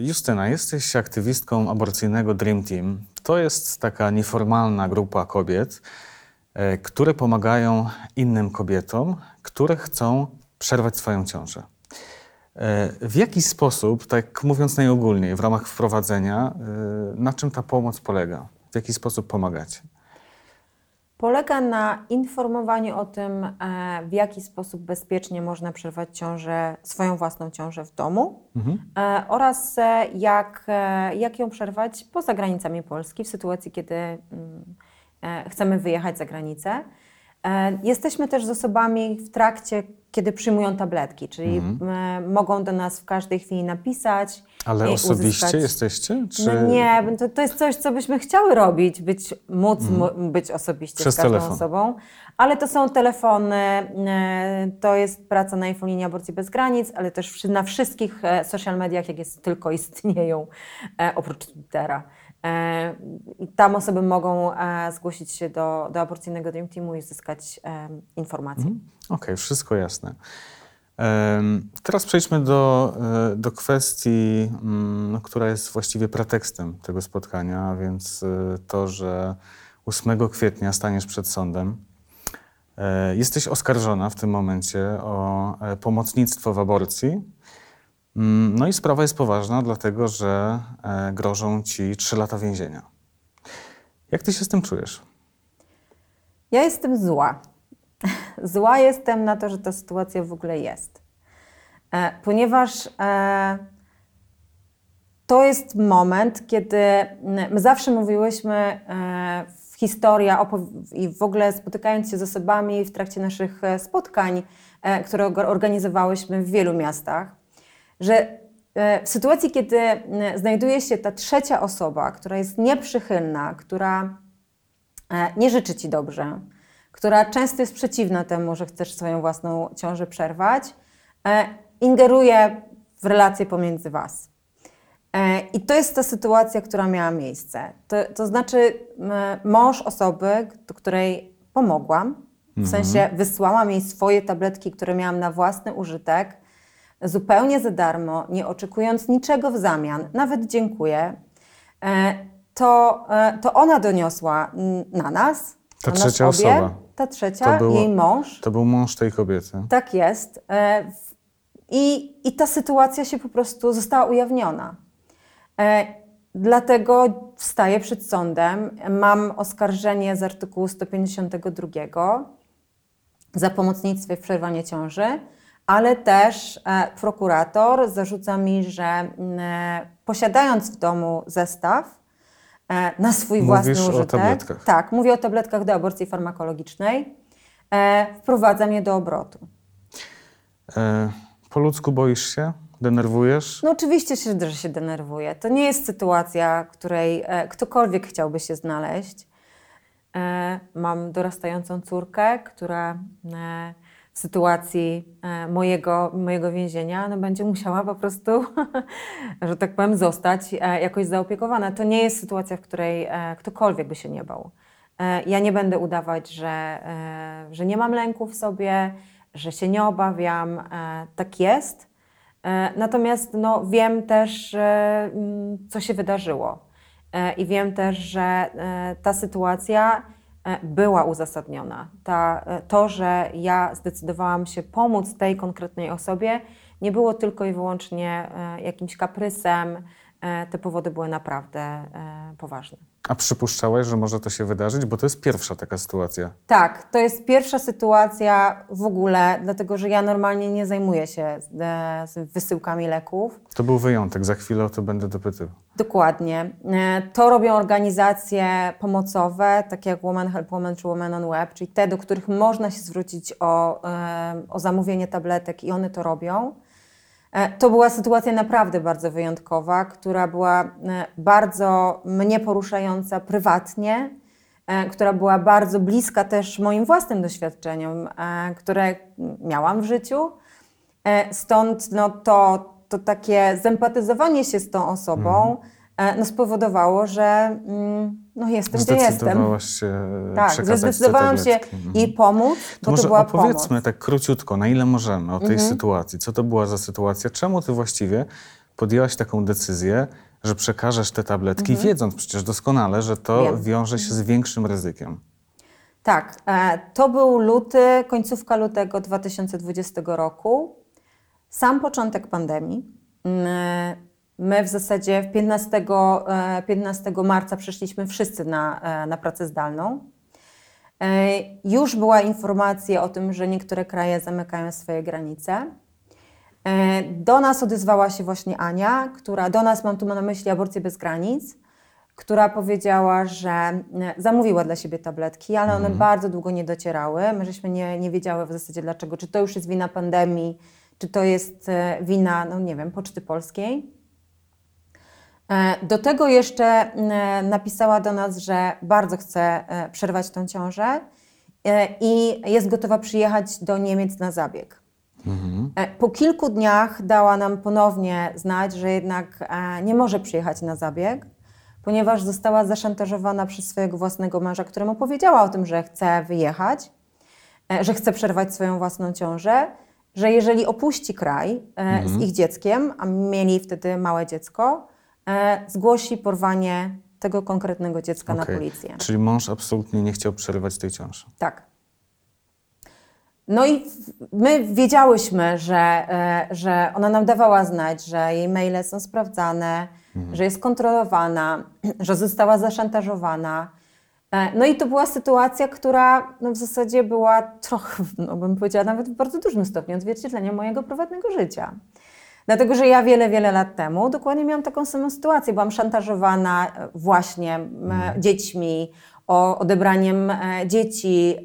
Justyna, jesteś aktywistką aborcyjnego Dream Team. To jest taka nieformalna grupa kobiet, e, które pomagają innym kobietom, które chcą przerwać swoją ciążę. E, w jaki sposób, tak mówiąc najogólniej, w ramach wprowadzenia, e, na czym ta pomoc polega? W jaki sposób pomagacie? Polega na informowaniu o tym, e, w jaki sposób bezpiecznie można przerwać ciążę, swoją własną ciążę w domu mhm. oraz jak, jak ją przerwać poza granicami Polski w sytuacji, kiedy mm, chcemy wyjechać za granicę. E, jesteśmy też z osobami w trakcie, kiedy przyjmują tabletki, czyli mhm. mogą do nas w każdej chwili napisać. Ale osobiście uzyskać... jesteście? Czy... No nie, to, to jest coś, co byśmy chciały robić, być, móc mhm. być osobiście Przez z każdą telefon. osobą. Ale to są telefony, e, to jest praca na infolinii Aborcji Bez Granic, ale też na wszystkich e, social mediach, jakie tylko istnieją, oprócz Twittera. E, I tam osoby mogą e, zgłosić się do, do aborcyjnego Dream Teamu i uzyskać e, informacje. Mhm. Okej, okay, wszystko jasne. Teraz przejdźmy do, do kwestii, mm, która jest właściwie pretekstem tego spotkania, a więc to, że 8 kwietnia staniesz przed sądem. Jesteś oskarżona w tym momencie o pomocnictwo w aborcji no i sprawa jest poważna, dlatego że e, grożą ci trzy lata więzienia. Jak ty się z tym czujesz? Ja jestem zła. Zła jestem na to, że ta sytuacja w ogóle jest. E, ponieważ e, to jest moment, kiedy my zawsze mówiłyśmy w historii i w ogóle spotykając się z osobami w trakcie naszych spotkań, które organizowałyśmy w wielu miastach, że e, w sytuacji, kiedy znajduje się ta trzecia osoba, która jest nieprzychylna, która e, nie życzy ci dobrze, która często jest przeciwna temu, że chcesz swoją własną ciążę przerwać, e, ingeruje w relacje pomiędzy was. I to jest ta sytuacja, która miała miejsce. To, to znaczy, mąż osoby, do której pomogłam, w mhm. sensie wysłałam jej swoje tabletki, które miałam na własny użytek, zupełnie za darmo, nie oczekując niczego w zamian, nawet dziękuję, e, to, e, to ona doniosła na nas. Ta trzecia obie, osoba. Ta trzecia, było, jej mąż. To był mąż tej kobiety. Tak jest. E, I, I ta sytuacja się po prostu została ujawniona. Dlatego wstaję przed sądem. Mam oskarżenie z artykułu 152 za pomocnictwo w przerwanie ciąży ale też e, prokurator zarzuca mi, że e, posiadając w domu zestaw e, na swój Mówisz własny użytek, o tabletkach. tak, mówię o tabletkach do aborcji farmakologicznej, wprowadza mnie do obrotu. E, po ludzku boisz się? Denerwujesz? No oczywiście, że się denerwuję. To nie jest sytuacja, której ktokolwiek chciałby się znaleźć. Mam dorastającą córkę, która sytuacji e, mojego, mojego więzienia, no będzie musiała po prostu, że tak powiem, zostać e, jakoś zaopiekowana. To nie jest sytuacja, w której e, ktokolwiek by się nie bał. Ja nie będę udawać, że, że nie mam lęku w sobie, że się nie obawiam. Tak jest. Natomiast no, wiem też, mm, co się wydarzyło. I wiem też, że ta sytuacja była uzasadniona. Ta, e, to, że ja zdecydowałam się pomóc tej konkretnej osobie, nie było tylko i wyłącznie e, jakimś kaprysem. Te powody były naprawdę poważne. A przypuszczałaś, że może to się wydarzyć? Bo to jest pierwsza taka sytuacja. Tak, to jest pierwsza sytuacja w ogóle, dlatego że ja normalnie nie zajmuję się wysyłkami leków. To był wyjątek, za chwilę o to będę dopytywał. Dokładnie. E, to robią organizacje pomocowe, takie jak Woman Help Woman czy Woman on Web, czyli te, do których można się zwrócić o, e, o zamówienie tabletek i one to robią. E, to była sytuacja naprawdę bardzo wyjątkowa, która była bardzo mnie poruszająca prywatnie, która była bardzo bliska też moim własnym doświadczeniom, które miałam w życiu. Stąd no, to, to takie zempatyzowanie się z tą osobą mhm. No, spowodowało, że mm, no, jestem, gdzie jestem. się Tak, że zdecydowałam się jej pomóc, to bo może to była opowiedzmy pomoc. tak króciutko, na ile możemy o tej mhm. sytuacji. Co to była za sytuacja? Czemu ty właściwie podjęłaś taką decyzję, że przekażesz te tabletki, mhm. wiedząc przecież doskonale, że to Wiem. wiąże się z większym ryzykiem. Tak, e, to był luty, końcówka lutego 2020 roku, sam początek pandemii. My w zasadzie 15, 15 e, marca przeszliśmy wszyscy na, e, na pracę zdalną. Już była informacja o tym, że niektóre kraje zamykają swoje granice. Do nas odezwała się właśnie Ania, która do nas, mam tu na myśli aborcję bez granic, która powiedziała, że e, zamówiła dla siebie tabletki, ale one mm. bardzo długo nie docierały. My żeśmy nie, nie wiedziały w zasadzie dlaczego, czy to już jest wina pandemii, czy to jest e, wina, no nie wiem, Poczty Polskiej. E, do tego jeszcze napisała do nas, że bardzo chce przerwać tą ciążę i jest gotowa przyjechać do Niemiec na zabieg. Mhm. Po kilku dniach dała nam ponownie znać, że jednak nie może przyjechać na zabieg, ponieważ została zaszantażowana przez swojego własnego męża, któremu powiedziała o tym, że chce wyjechać, e, że chce przerwać swoją własną ciążę, że jeżeli opuści kraj mhm. z ich dzieckiem, a mieli wtedy małe dziecko, e, zgłosi porwanie tego konkretnego dziecka okay. na policję. Czyli mąż absolutnie nie chciał przerywać tej ciąży. Tak. No i my wiedziałyśmy, że, że ona nam dawała znać, że jej maile są sprawdzane, mhm. że jest kontrolowana, że została zaszantażowana. E, no i to była sytuacja, która no w zasadzie była trochę, no bym powiedziała nawet w bardzo dużym stopniu odzwierciedleniem mojego prywatnego życia. Dlatego, że ja wiele, wiele lat temu dokładnie miałam taką samą sytuację. Byłam szantażowana e, właśnie mhm. dziećmi, o odebraniem e, dzieci,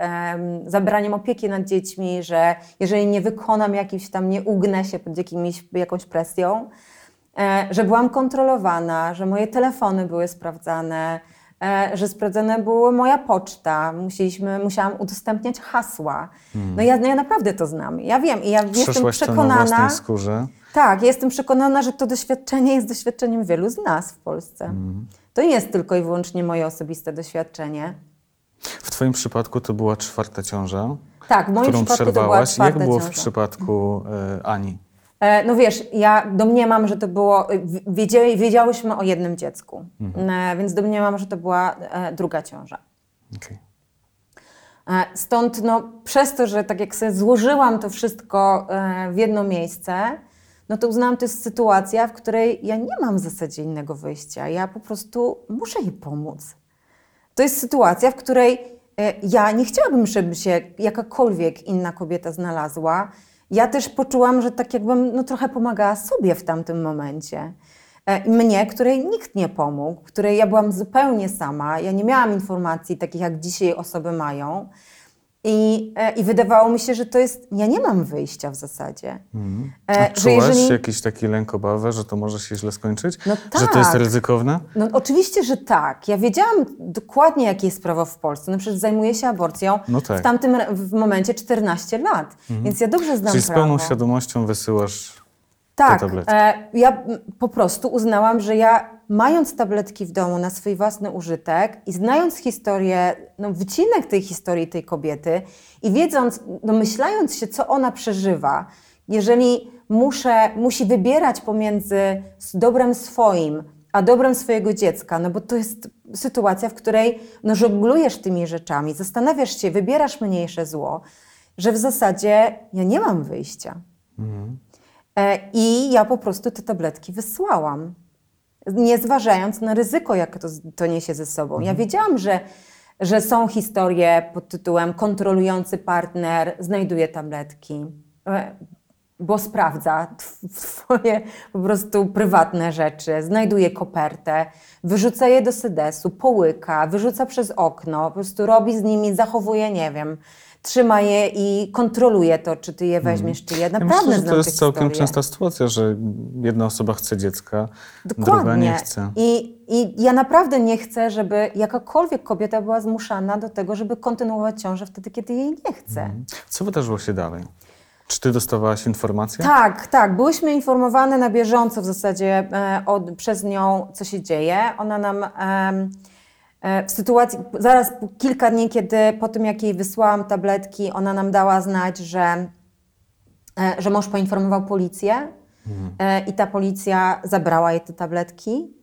zabraniem opieki nad dziećmi, że jeżeli nie wykonam jakiś tam, nie ugnę się pod jakimiś, jakąś presją, E, że byłam kontrolowana, że moje telefony były sprawdzane, że sprawdzana była moja poczta, Musieliśmy, musiałam udostępniać hasła. Hmm. No ja, no ja naprawdę to znam. Ja wiem i ja jestem przekonana. To na skórze. Tak, jestem przekonana, że to doświadczenie jest doświadczeniem wielu z nas w Polsce. Hmm. To nie jest tylko i wyłącznie moje osobiste doświadczenie. W Twoim przypadku to była czwarta ciąża. Tak, w moim którą przypadku przerwałaś. to była Jak było ciąża. w przypadku y, Ani? E, no wiesz, ja domniemam, że to było, wiedziałyśmy o jednym dziecku, mhm. E, więc domniemam, że to była e, druga ciąża. Okay. Stąd no, przez to, że tak jak sobie złożyłam to wszystko w jedno miejsce, no to uznałam, to jest sytuacja, w której ja nie mam w zasadzie innego wyjścia. Ja po prostu muszę jej pomóc. To jest sytuacja, w której ja nie chciałabym, żeby się jakakolwiek inna kobieta znalazła ja też poczułam, że tak jakbym no, trochę pomagała sobie w tamtym momencie. E, mnie, której nikt nie pomógł, której ja byłam zupełnie sama, ja nie miałam informacji takich, jak dzisiaj osoby mają. I, e, I wydawało mi się, że to jest. Ja nie mam wyjścia w zasadzie. Mm. A czułaś jeżeli... jakiś taki lęk, obawę, że to może się źle skończyć? No tak. Że to jest tak. ryzykowne? No oczywiście, że tak. Ja wiedziałam dokładnie, jakie jest prawo w Polsce. No przecież zajmuję się aborcją no tak. w tamtym w momencie 14 lat. Mm. Więc ja dobrze znam Czyli prawo. z pełną świadomością wysyłasz tak, e, ja po prostu uznałam, że ja mając tabletki w domu na swój własny użytek i znając historię, no, wycinek tej historii tej kobiety i wiedząc, no, myślając się, co ona przeżywa, jeżeli muszę, musi wybierać pomiędzy dobrem swoim, a dobrem swojego dziecka, no bo to jest sytuacja, w której no, żonglujesz tymi rzeczami, zastanawiasz się, wybierasz mniejsze zło, że w zasadzie ja nie mam wyjścia. Mhm. E, I ja po prostu te tabletki wysłałam, nie zważając na ryzyko, jak to, to niesie ze sobą. Ja mhm. wiedziałam, że, że są historie pod tytułem kontrolujący partner znajduje tabletki, e, bo sprawdza twoje po prostu prywatne rzeczy, znajduje kopertę, wyrzuca je do sedesu, połyka, wyrzuca przez okno, po prostu robi z nimi, zachowuje, nie wiem, trzyma je i kontroluje to, czy ty je mhm. weźmiesz, czy je. Naprawdę ja myślę, że to jest całkiem częsta sytuacja, że jedna osoba chce dziecka, Dokładnie. druga nie chce. I, I ja naprawdę nie chcę, żeby jakakolwiek kobieta była zmuszana do tego, żeby kontynuować ciążę wtedy, kiedy jej nie chce. Mhm. Co wydarzyło się dalej? Czy ty dostawałaś informacje? Tak, tak. Byłyśmy informowane na bieżąco w zasadzie e, od, przez nią, co się dzieje. Ona nam... E, w sytuacji, zaraz kilka dni, kiedy po tym, jak jej wysłałam tabletki, ona nam dała znać, że, e, że mąż poinformował policję, e, i ta policja zabrała jej te tabletki.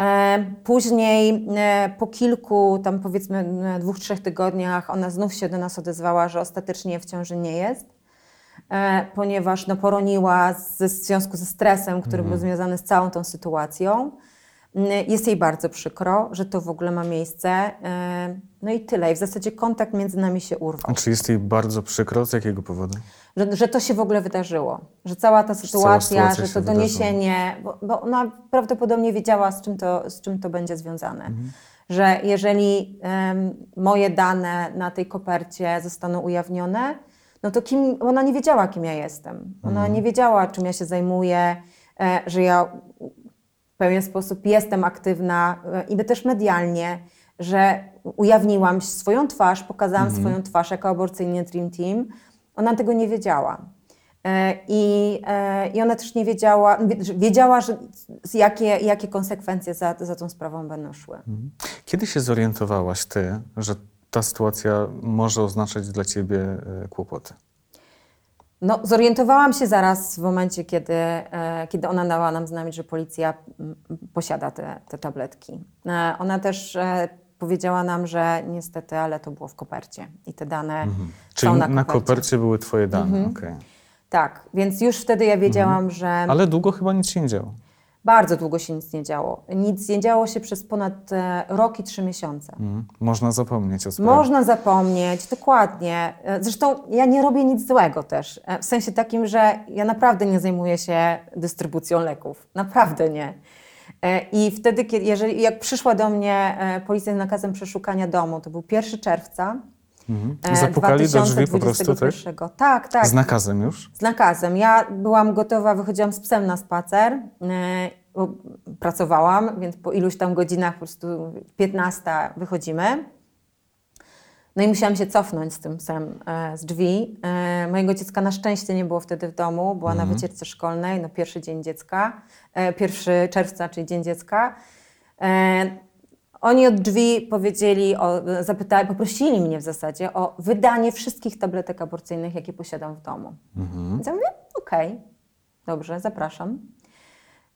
E, Później, e, po kilku, tam powiedzmy e, dwóch, trzech tygodniach, ona znów się do nas odezwała, że ostatecznie w ciąży nie jest, e, ponieważ no, poroniła ze, w związku ze stresem, który był związany z całą tą sytuacją. Mm, Jest jej bardzo przykro, że to w ogóle ma miejsce. e, No i tyle. I w zasadzie kontakt między nami się urwał. Czy jest jej bardzo przykro? Z jakiego powodu? Że, że to się w ogóle wydarzyło. Że cała ta sytuacja, sytuacja że to doniesienie, bo, bo ona prawdopodobnie wiedziała, z czym to, z czym to będzie związane. Że jeżeli em, moje dane na tej kopercie zostaną ujawnione, no to kim, ona nie wiedziała, kim ja jestem. Ona nie wiedziała, czym ja się zajmuję, e, że ja pewien sposób jestem aktywna e, i też medialnie, że ujawniła swoją twarz, pokazałam swoją twarz jako aborcyjny Dream Team. Ona tego nie wiedziała. E, I, e, I ona też nie wiedziała, wiedziała, że jakie, jakie konsekwencje za, za tą sprawą będą szły. Kiedy się zorientowałaś ty, że ta sytuacja może oznaczać dla ciebie kłopoty? No, zorientowałam się zaraz w momencie, kiedy, e, kiedy ona dała nam znać, że policja posiada te, te tabletki. E, ona też e, powiedziała nam, że niestety, ale to było w kopercie i te dane Czyli są na, na kopercie. kopercie. były twoje dane, okej. Tak, więc już wtedy ja wiedziałam, że Ale długo chyba nic się nie działo. Bardzo długo się nic nie działo. Nic nie działo się przez ponad e, rok i trzy miesiące. Mhm. Można zapomnieć o sprawie. Można zapomnieć, dokładnie. E, Zresztą ja nie robię nic złego też. e, W sensie takim, że ja naprawdę nie zajmuję się dystrybucją leków. Naprawdę nie. I wtedy, kiedy, jeżeli, jak przyszła do mnie policja z nakazem przeszukania domu, to był 1 czerwca. Mhm. e, Zapukali do drzwi po prostu, tak? 2021. Tak, tak. Z nakazem już? Z nakazem. Ja byłam gotowa, wychodziłam z psem na spacer, e, bo pracowałam, więc po iluś tam godzinach, po prostu 15 wychodzimy. No i musiałam się cofnąć z tym psem e, z drzwi. Mojego dziecka na szczęście nie było wtedy w domu, była na wycieczce szkolnej, no pierwszy dzień dziecka, e, 1 czerwca, czyli dzień dziecka. Oni od drzwi powiedzieli, o, zapytali, poprosili mnie w zasadzie o wydanie wszystkich tabletek aborcyjnych, jakie posiadam w domu. Więc ja mówię, okej, dobrze, zapraszam.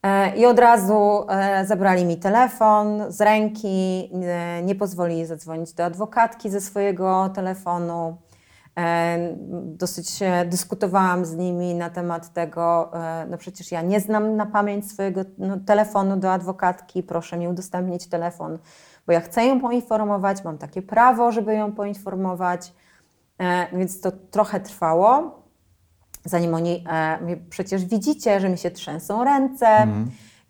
E, I od razu e, zabrali mi telefon z ręki, e, nie pozwolili zadzwonić do adwokatki ze swojego telefonu. E, Dosyć dyskutowałam z nimi na temat tego, e, no przecież ja nie znam na pamięć swojego no, telefonu do adwokatki, proszę mi udostępnić telefon, bo ja chcę ją poinformować, mam takie prawo, żeby ją poinformować. E, Więc to trochę trwało zanim oni, przecież widzicie, że mi się trzęsą ręce,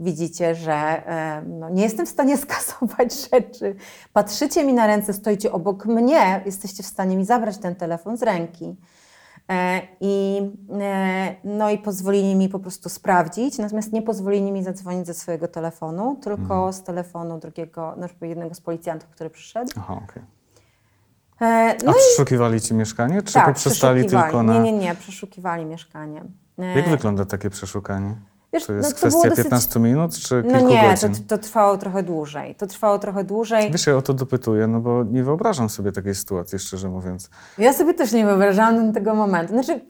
widzicie, że e, no, nie jestem w stanie skasować rzeczy. Patrzycie mi na ręce, stoicie obok mnie, jesteście w stanie mi zabrać ten telefon z ręki. E, I, e, no i pozwolili mi po prostu sprawdzić, natomiast nie pozwolili mi zadzwonić ze swojego telefonu, tylko z telefonu drugiego, no, jednego z policjantów, który przyszedł. Aha, okej. E, A przeszukiwali ci mieszkanie, czy poprzestali przeszukiwali. tylko na... Nie, nie, nie, przeszukiwali mieszkanie. Jak wygląda takie przeszukanie? Wiesz, to jest no to kwestia dosyć- 15 minut, czy No kilku nie, to, godzin? to trwało trochę dłużej. To trwało trochę dłużej. Wiesz, ja o to dopytuję, no bo nie wyobrażam sobie takiej sytuacji, szczerze mówiąc. Ja sobie też nie wyobrażałam tego momentu. Znaczy,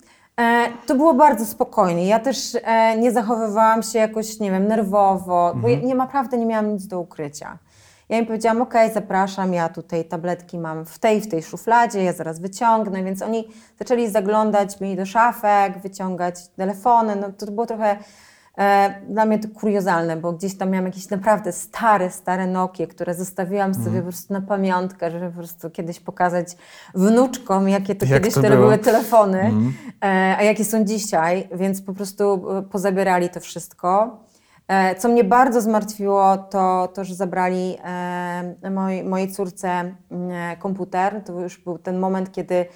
e, to było bardzo spokojnie. Ja też e, nie zachowywałam się jakoś, nie wiem, nerwowo, bo ja nie, naprawdę nie miałam nic do ukrycia. Ja im powiedziałam, ok, zapraszam, ja tutaj tabletki mam w tej, w tej szufladzie, ja zaraz wyciągnę, więc oni zaczęli zaglądać mi do szafek, wyciągać telefony, no to było trochę dla mnie to kuriozalne, bo gdzieś tam miałam jakieś naprawdę stare, stare Nokie, które zostawiłam sobie po prostu na pamiątkę, żeby po prostu kiedyś pokazać wnuczkom, jakie to Jak kiedyś to te były telefony, e, a jakie są dzisiaj, więc po prostu e, pozabierali to wszystko. E, Co mnie bardzo zmartwiło, to to, że zabrali e, moj, mojej córce mm, komputer. To już był ten moment, kiedy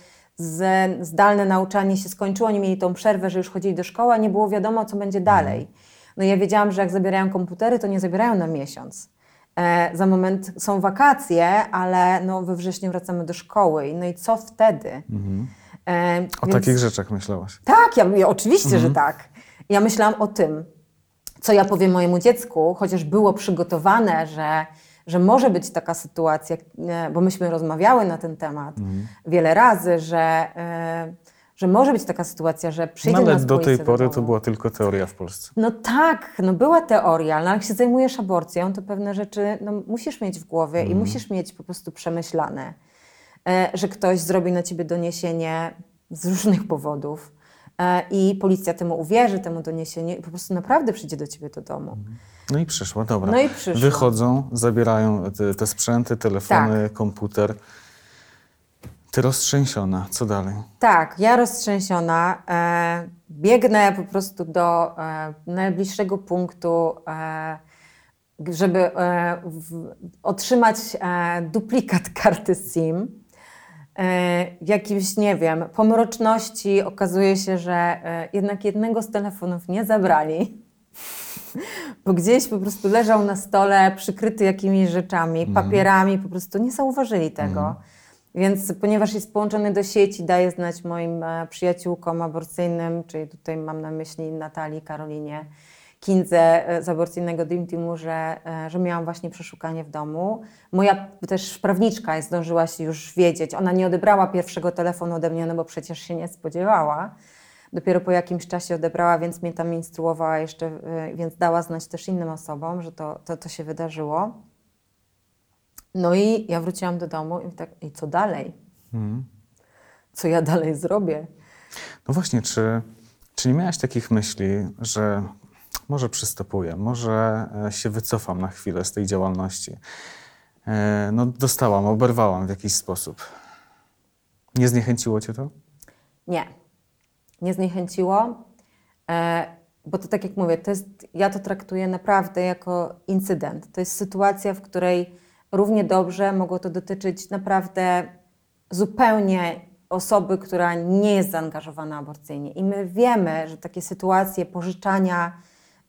zdalne nauczanie się skończyło, oni mieli tą przerwę, że już chodzili do szkoły, a nie było wiadomo, co będzie dalej. No ja wiedziałam, że jak zabierają komputery, to nie zabierają na miesiąc. E, za moment są wakacje, ale no, we wrześniu wracamy do szkoły. No i co wtedy? E, O więc- takich rzeczach myślałaś. tak, ja, ja, oczywiście, że tak. Ja myślałam o tym, co ja powiem mojemu dziecku, chociaż było przygotowane, że, że może być taka sytuacja, e, bo myśmy rozmawiały na ten temat wiele razy, że, e, że może być taka sytuacja, że przyjdzie no, ale do tej pory domu. to była tylko teoria w Polsce. No tak, no była teoria, ale jak się zajmujesz aborcją, to pewne rzeczy no, musisz mieć w głowie Mhm. i musisz mieć po prostu przemyślane, e, że ktoś zrobi na ciebie doniesienie z różnych powodów i policja temu uwierzy, temu doniesieniu i po prostu naprawdę przyjdzie do ciebie do domu. No i przyszła, dobra. No i przyszła. Wychodzą, zabierają te, te sprzęty, telefony, Tak. komputer. Ty roztrzęsiona, co dalej? Tak, ja roztrzęsiona e, biegnę po prostu do e, najbliższego punktu, e, żeby e, w, otrzymać e, duplikat karty SIM. E, w jakimś, nie wiem, pomroczności okazuje się, że e, jednak jednego z telefonów nie zabrali, bo gdzieś po prostu leżał na stole przykryty jakimiś rzeczami, papierami, po prostu nie zauważyli tego. Więc ponieważ jest połączony do sieci, daje znać moim e, przyjaciółkom aborcyjnym, czyli tutaj mam na myśli Natalii, Karolinie, Kindze e, z aborcyjnego Dream Teamu, że, e, że miałam właśnie przeszukanie w domu. Moja też prawniczka zdążyła się już wiedzieć. Ona nie odebrała pierwszego telefonu ode mnie, no bo przecież się nie spodziewała. Dopiero po jakimś czasie odebrała, więc mnie tam instruowała jeszcze, e, więc dała znać też innym osobom, że to, to, to się wydarzyło. No i ja wróciłam do domu i tak, i co dalej? Mhm. Co ja dalej zrobię? No właśnie, czy, czy nie miałaś takich myśli, że może przystopuję, może e, się wycofam na chwilę z tej działalności? E, No dostałam, oberwałam w jakiś sposób. Nie zniechęciło cię to? Nie. Nie zniechęciło, e, bo to tak jak mówię, to jest, ja to traktuję naprawdę jako incydent. To jest sytuacja, w której równie dobrze mogło to dotyczyć naprawdę zupełnie osoby, która nie jest zaangażowana aborcyjnie. I my wiemy, że takie sytuacje pożyczania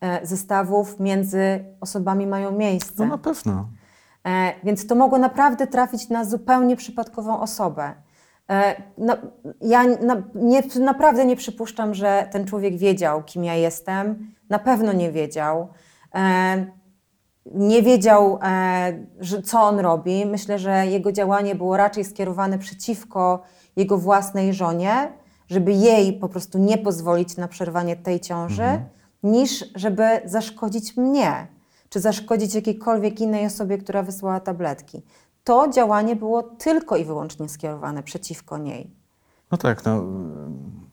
e, zestawów między osobami mają miejsce. No na pewno. E, więc to mogło naprawdę trafić na zupełnie przypadkową osobę. E, na, ja na, nie, naprawdę nie przypuszczam, że ten człowiek wiedział, kim ja jestem. Na pewno nie wiedział. E, nie wiedział, e, że, co on robi. Myślę, że jego działanie było raczej skierowane przeciwko jego własnej żonie, żeby jej po prostu nie pozwolić na przerwanie tej ciąży, niż żeby zaszkodzić mnie, czy zaszkodzić jakiejkolwiek innej osobie, która wysłała tabletki. To działanie było tylko i wyłącznie skierowane przeciwko niej. No tak, no,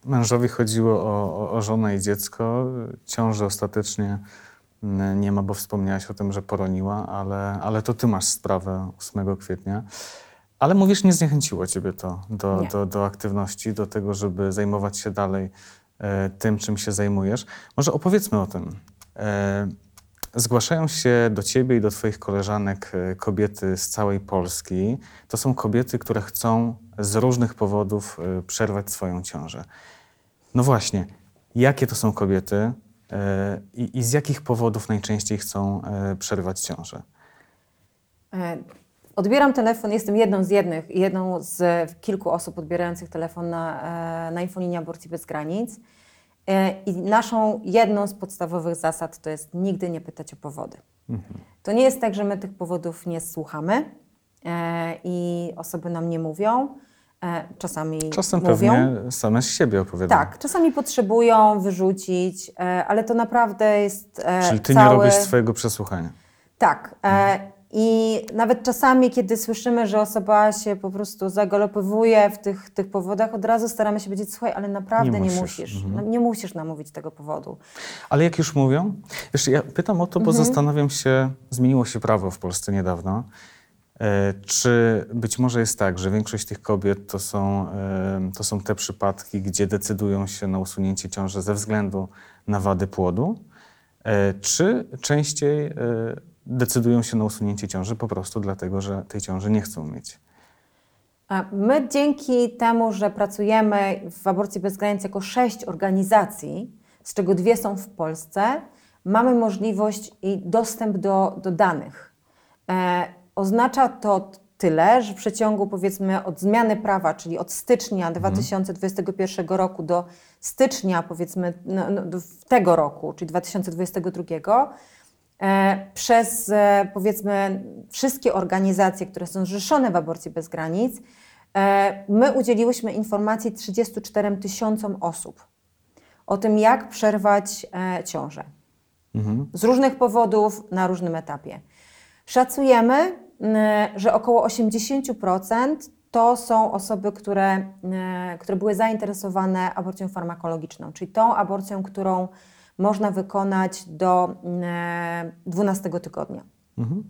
mężowi chodziło o, o, o żonę i dziecko. Ciąży ostatecznie mm, nie ma, bo wspomniałaś o tym, że poroniła, ale, ale to ty masz sprawę 8 kwietnia. Ale mówisz, nie zniechęciło ciebie to do, Nie. do, do aktywności, do tego, żeby zajmować się dalej e, tym, czym się zajmujesz. Może opowiedzmy o tym. E, Zgłaszają się do ciebie i do twoich koleżanek e, kobiety z całej Polski. To są kobiety, które chcą z różnych powodów e, przerwać swoją ciążę. No właśnie, jakie to są kobiety e, i, i z jakich powodów najczęściej chcą przerwać ciążę? Odbieram telefon, jestem jedną z jednych, jedną z kilku osób odbierających telefon na, na infolinię Aborcji Bez Granic. E, I naszą jedną z podstawowych zasad to jest nigdy nie pytać o powody. To nie jest tak, że my tych powodów nie słuchamy e, i osoby nam nie mówią. E, czasami Czasem mówią. pewnie same z siebie opowiadają. Tak, czasami potrzebują wyrzucić, ale to naprawdę jest Czyli ty cały... nie robisz swojego przesłuchania. Tak. E, I nawet czasami, kiedy słyszymy, że osoba się po prostu zagalopowuje w tych, tych powodach, od razu staramy się powiedzieć, słuchaj, ale naprawdę Nie nie musisz. musisz. No, nie musisz namówić tego powodu. Ale jak już mówią, wiesz, ja pytam o to, bo Mhm. zastanawiam się, zmieniło się prawo w Polsce niedawno. E, czy być może jest tak, że większość tych kobiet to są, e, to są te przypadki, gdzie decydują się na usunięcie ciąży ze względu na wady płodu, e, czy częściej decydują się na usunięcie ciąży po prostu dlatego, że tej ciąży nie chcą mieć? A My dzięki temu, że pracujemy w Aborcji Bez Granic jako sześć organizacji, z czego dwie są w Polsce, mamy możliwość i dostęp do, do danych. E, oznacza to tyle, że w przeciągu powiedzmy od zmiany prawa, czyli od stycznia 2021 roku do stycznia powiedzmy no, no, tego roku, czyli 2022, e, przez e, powiedzmy wszystkie organizacje, które są zrzeszone w Aborcji Bez Granic, E, my udzieliłyśmy informacji 34 tysiącom osób o tym, jak przerwać e, ciążę. Mhm. Z różnych powodów, na różnym etapie. Szacujemy, że około 80% to są osoby, które, e, które były zainteresowane aborcją farmakologiczną, czyli tą aborcją, którą można wykonać do mm, 12 tygodnia. Mhm.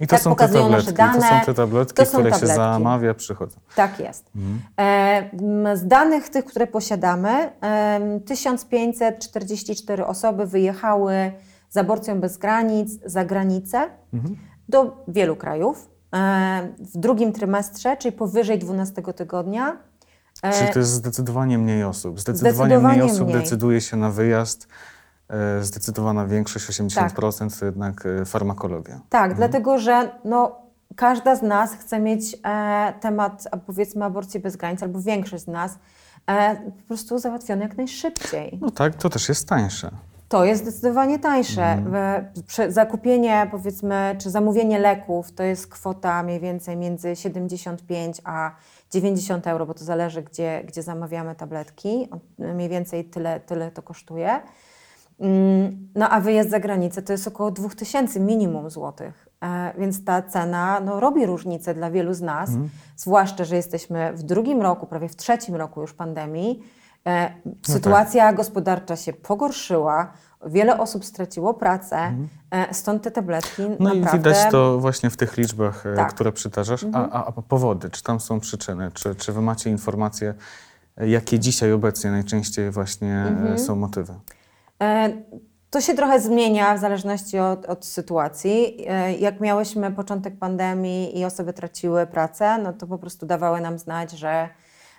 I to Tak są te tabletki, to są dane, te tabletki, to są które się tabletki. zamawia, przychodzą. Tak jest. Mhm. E, Z danych tych, które posiadamy, em, 1544 osoby wyjechały z aborcją bez granic za granicę Mhm. do wielu krajów. E, W drugim trymestrze, czyli powyżej 12 tygodnia, e, Czyli to jest zdecydowanie mniej osób. Zdecydowanie, Zdecydowanie mniej osób mniej. decyduje się na wyjazd. E, Zdecydowana większość, 80% to jednak e, farmakologia. Tak, dlatego że no, każda z nas chce mieć e, temat, powiedzmy, aborcji bez granic, albo większość z nas, e, po prostu załatwiony jak najszybciej. No tak, to też jest tańsze. To jest zdecydowanie tańsze. Prze- Zakupienie, powiedzmy, czy zamówienie leków to jest kwota mniej więcej między 75 a 90 euro, bo to zależy, gdzie, gdzie zamawiamy tabletki. Mniej więcej tyle, tyle to kosztuje. Mm, No a wyjazd za granicę to jest około 2000 minimum złotych. E, Więc ta cena no, robi różnicę dla wielu z nas, zwłaszcza, że jesteśmy w drugim roku, prawie w trzecim roku już pandemii. E, Sytuacja gospodarcza się pogorszyła, wiele osób straciło pracę, e, stąd te tabletki No naprawdę... i widać to właśnie w tych liczbach, Tak. które przytarzasz. A, a, a powody, czy tam są przyczyny? Czy, czy wy macie informacje, jakie dzisiaj obecnie najczęściej właśnie e, Mhm. są motywy? E, To się trochę zmienia w zależności od, od sytuacji. E, Jak miałyśmy początek pandemii i osoby traciły pracę, no to po prostu dawały nam znać, że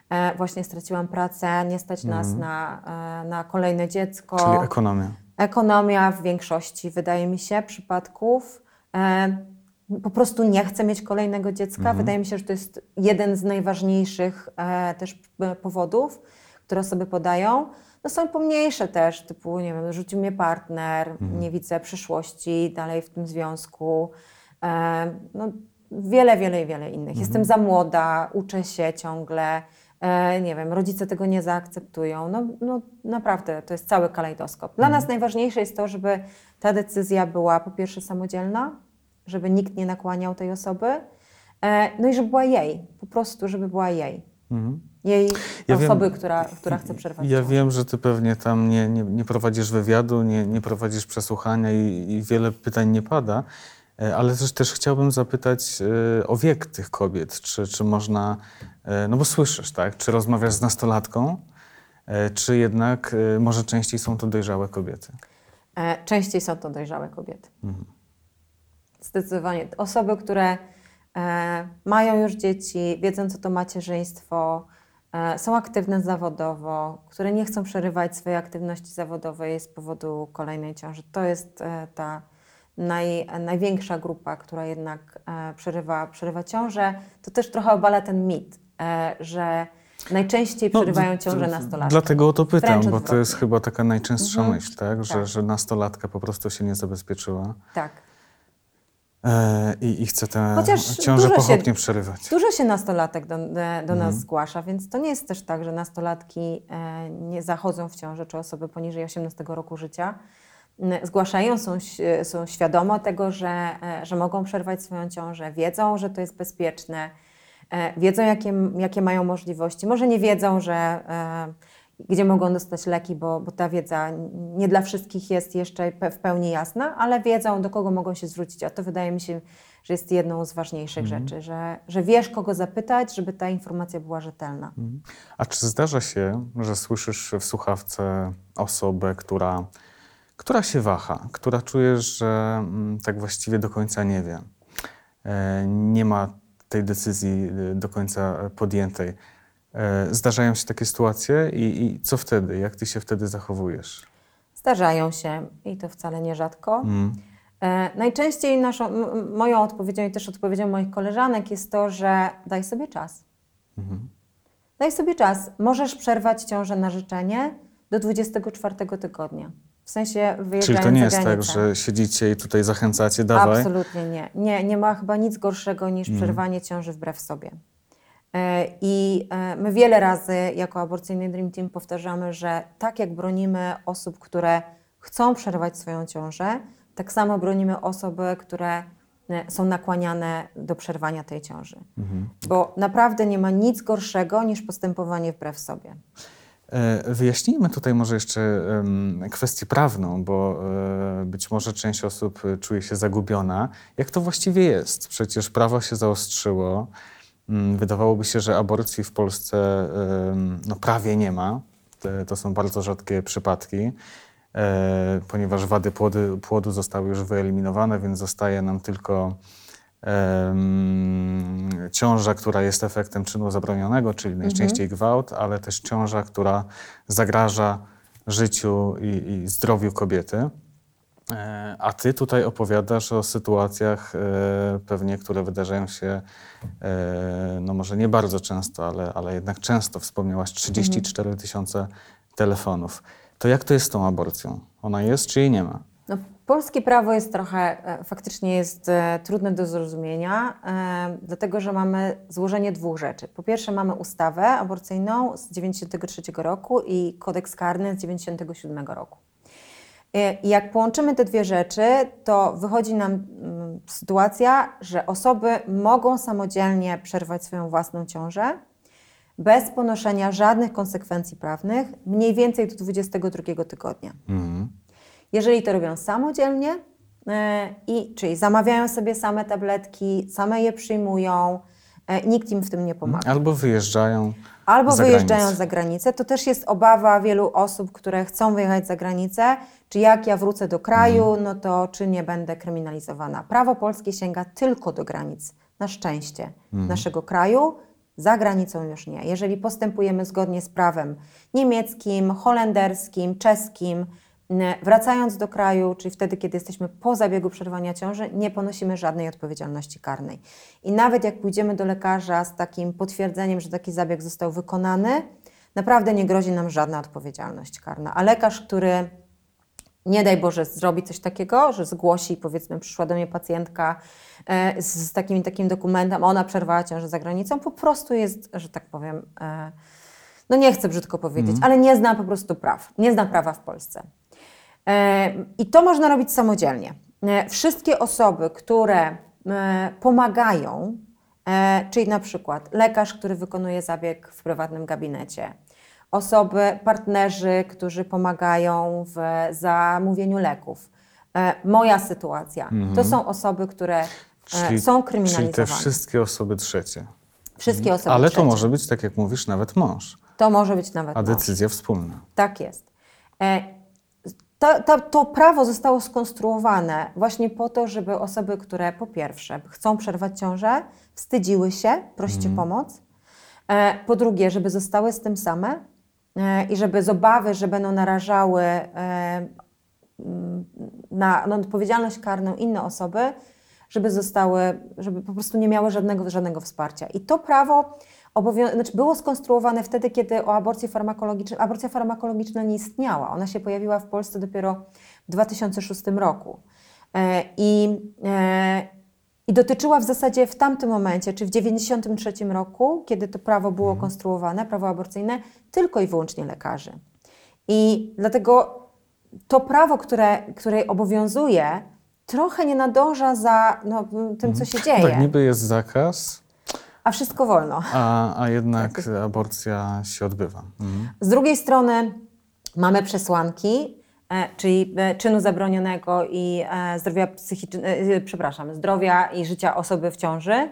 e, właśnie straciłam pracę, nie stać nas na, e, na kolejne dziecko. Czyli ekonomia. Ekonomia w większości, wydaje mi się, przypadków. Po prostu nie chce mieć kolejnego dziecka. Wydaje mi się, że to jest jeden z najważniejszych też powodów, które osoby podają. No są pomniejsze też, typu, nie wiem, rzucił mnie partner, nie widzę przyszłości dalej w tym związku. E, no, wiele, wiele, wiele innych. Jestem za młoda, uczę się ciągle. E, nie wiem, rodzice tego nie zaakceptują. No, no naprawdę, to jest cały kalejdoskop. Dla nas najważniejsze jest to, żeby ta decyzja była po pierwsze samodzielna, żeby nikt nie nakłaniał tej osoby, e, no i żeby była jej, po prostu, żeby była jej. Mhm. Jej Ja wiem- osoby, która, która chce przerwać Ja ciążę. wiem, że ty pewnie tam nie, nie, nie prowadzisz wywiadu, nie, nie prowadzisz przesłuchania i, i wiele pytań nie pada, e, ale też, też chciałbym zapytać e, o wiek tych kobiet. Czy, czy można, e, no bo słyszysz, tak? Czy rozmawiasz z nastolatką, czy jednak może częściej są to dojrzałe kobiety? Częściej są to dojrzałe kobiety. Zdecydowanie. Osoby, które mają już dzieci, wiedzą, co to macierzyństwo, e, są aktywne zawodowo, które nie chcą przerywać swojej aktywności zawodowej z powodu kolejnej ciąży. To jest e, ta naj, największa grupa, która jednak e, przerywa, przerywa ciążę. To też trochę obala ten mit, e, że najczęściej No, przerywają ciążę d- nastolatki. Dlatego o to pytam, bo to jest chyba taka najczęstsza Mhm. myśl, tak? Że, Tak. że nastolatka po prostu się nie zabezpieczyła Tak. E, i, i chce tę ciążę dużo się- pochopnie przerywać. Dużo się nastolatek do, do Mhm. nas zgłasza, więc to nie jest też tak, że nastolatki e, nie zachodzą w ciążę, czy osoby poniżej 18 roku życia. N- Zgłaszają, są, ś- są świadome tego, że, e, że mogą przerwać swoją ciążę, wiedzą, że to jest bezpieczne, e, wiedzą, jakie, jakie mają możliwości. Może nie wiedzą, że e, gdzie mogą dostać leki, bo, bo ta wiedza nie dla wszystkich jest jeszcze w pełni jasna, ale wiedzą, do kogo mogą się zwrócić. A to wydaje mi się, że jest jedną z ważniejszych rzeczy, że, że wiesz, kogo zapytać, żeby ta informacja była rzetelna. A czy zdarza się, że słyszysz w słuchawce osobę, która, która się waha, która czujesz, że mm, tak właściwie do końca nie wie, e, nie ma tej decyzji e, do końca podjętej? E, Zdarzają się takie sytuacje i, i co wtedy? Jak ty się wtedy zachowujesz? Zdarzają się i to wcale nierzadko. Mm. E, najczęściej naszą, moją odpowiedzią i też odpowiedzią moich koleżanek jest to, że daj sobie czas. Mhm. Daj sobie czas. Możesz przerwać ciążę na życzenie do 24 tygodnia. W sensie wyjeżdżając Czyli to nie jest tak, że siedzicie i tutaj zachęcacie, dawaj. Absolutnie nie. nie. Nie ma chyba nic gorszego niż Mhm. przerwanie ciąży wbrew sobie. I my wiele razy jako aborcyjny Dream Team powtarzamy, że tak jak bronimy osób, które chcą przerwać swoją ciążę, tak samo bronimy osoby, które są nakłaniane do przerwania tej ciąży. Mhm. Bo naprawdę nie ma nic gorszego niż postępowanie wbrew sobie. E, wyjaśnijmy tutaj może jeszcze kwestię prawną, bo e, być może część osób czuje się zagubiona. Jak to właściwie jest? Przecież prawo się zaostrzyło. Mm, wydawałoby się, że aborcji w Polsce no, prawie nie ma. To są bardzo rzadkie przypadki, e, ponieważ wady płodu, płodu zostały już wyeliminowane, więc zostaje nam tylko ciąża, która jest efektem czynu zabronionego, czyli najczęściej mhm. gwałt, ale też ciąża, która zagraża życiu i, i zdrowiu kobiety. E, a ty tutaj opowiadasz o sytuacjach e, pewnie, które wydarzają się, e, no może nie bardzo często, ale, ale jednak często. Wspomniałaś 34 mhm. tysiące telefonów. To jak to jest z tą aborcją? Ona jest czy jej nie ma? No, polskie prawo jest trochę, faktycznie jest trudne do zrozumienia, dlatego że mamy złożenie dwóch rzeczy. Po pierwsze mamy ustawę aborcyjną z 1993 roku i kodeks karny z 1997 roku. I jak połączymy te dwie rzeczy, to wychodzi nam mm, sytuacja, że osoby mogą samodzielnie przerwać swoją własną ciążę bez ponoszenia żadnych konsekwencji prawnych, mniej więcej do 22 tygodnia. Mhm. Jeżeli to robią samodzielnie, e, i, czyli zamawiają sobie same tabletki, same je przyjmują, e, nikt im w tym nie pomaga. Albo wyjeżdżają. Albo za wyjeżdżają granicę. za granicę. To też jest obawa wielu osób, które chcą wyjechać za granicę, czy jak ja wrócę do kraju, mhm. no to czy nie będę kryminalizowana. Prawo polskie sięga tylko do granic, na szczęście, mm. naszego kraju. Za granicą już nie. Jeżeli postępujemy zgodnie z prawem niemieckim, holenderskim, czeskim, Wracając do kraju, czyli wtedy, kiedy jesteśmy po zabiegu przerwania ciąży, nie ponosimy żadnej odpowiedzialności karnej. I nawet jak pójdziemy do lekarza z takim potwierdzeniem, że taki zabieg został wykonany, naprawdę nie grozi nam żadna odpowiedzialność karna. A lekarz, który nie daj Boże zrobi coś takiego, że zgłosi, powiedzmy, przyszła do mnie pacjentka e, z, takim takim dokumentem, ona przerwała ciążę za granicą, po prostu jest, że tak powiem, e, no nie chcę brzydko powiedzieć, mm. ale nie zna po prostu praw, nie zna prawa w Polsce. E, I to można robić samodzielnie. Wszystkie osoby, które pomagają, czyli na przykład lekarz, który wykonuje zabieg w prywatnym gabinecie, osoby, partnerzy, którzy pomagają w zamówieniu leków. Moja sytuacja. Mhm. To są osoby, które czyli, są kryminalizowane. Czyli te wszystkie osoby trzecie. Wszystkie osoby Ale trzecie. to może być, tak jak mówisz, nawet mąż. To może być nawet A decyzja mąż. wspólna. Tak jest. To, to, to, prawo zostało skonstruowane właśnie po to, żeby osoby, które po pierwsze chcą przerwać ciążę, wstydziły się, prosić o pomoc. E, po drugie, żeby zostały z tym same e, i żeby z obawy, że będą narażały e, na, na odpowiedzialność karną inne osoby, żeby zostały, żeby po prostu nie miały żadnego, żadnego wsparcia. I to prawo znaczy było skonstruowane wtedy, kiedy o aborcji farmakologicznej, aborcja farmakologiczna nie istniała. Ona się pojawiła w Polsce dopiero w 2006 roku. E, I, e, I dotyczyła w zasadzie w tamtym momencie, czy w 1993 roku, kiedy to prawo było mhm. konstruowane, prawo aborcyjne, tylko i wyłącznie lekarzy. I dlatego to prawo, które, które obowiązuje, trochę nie nadąża za no, tym, co mhm. się dzieje. Tak, niby jest zakaz, a wszystko wolno. A, a jednak aborcja się odbywa. Mhm. Z drugiej strony mamy przesłanki, czyli e, czynu zabronionego i e, zdrowia psychicznego, przepraszam, zdrowia i życia osoby w ciąży.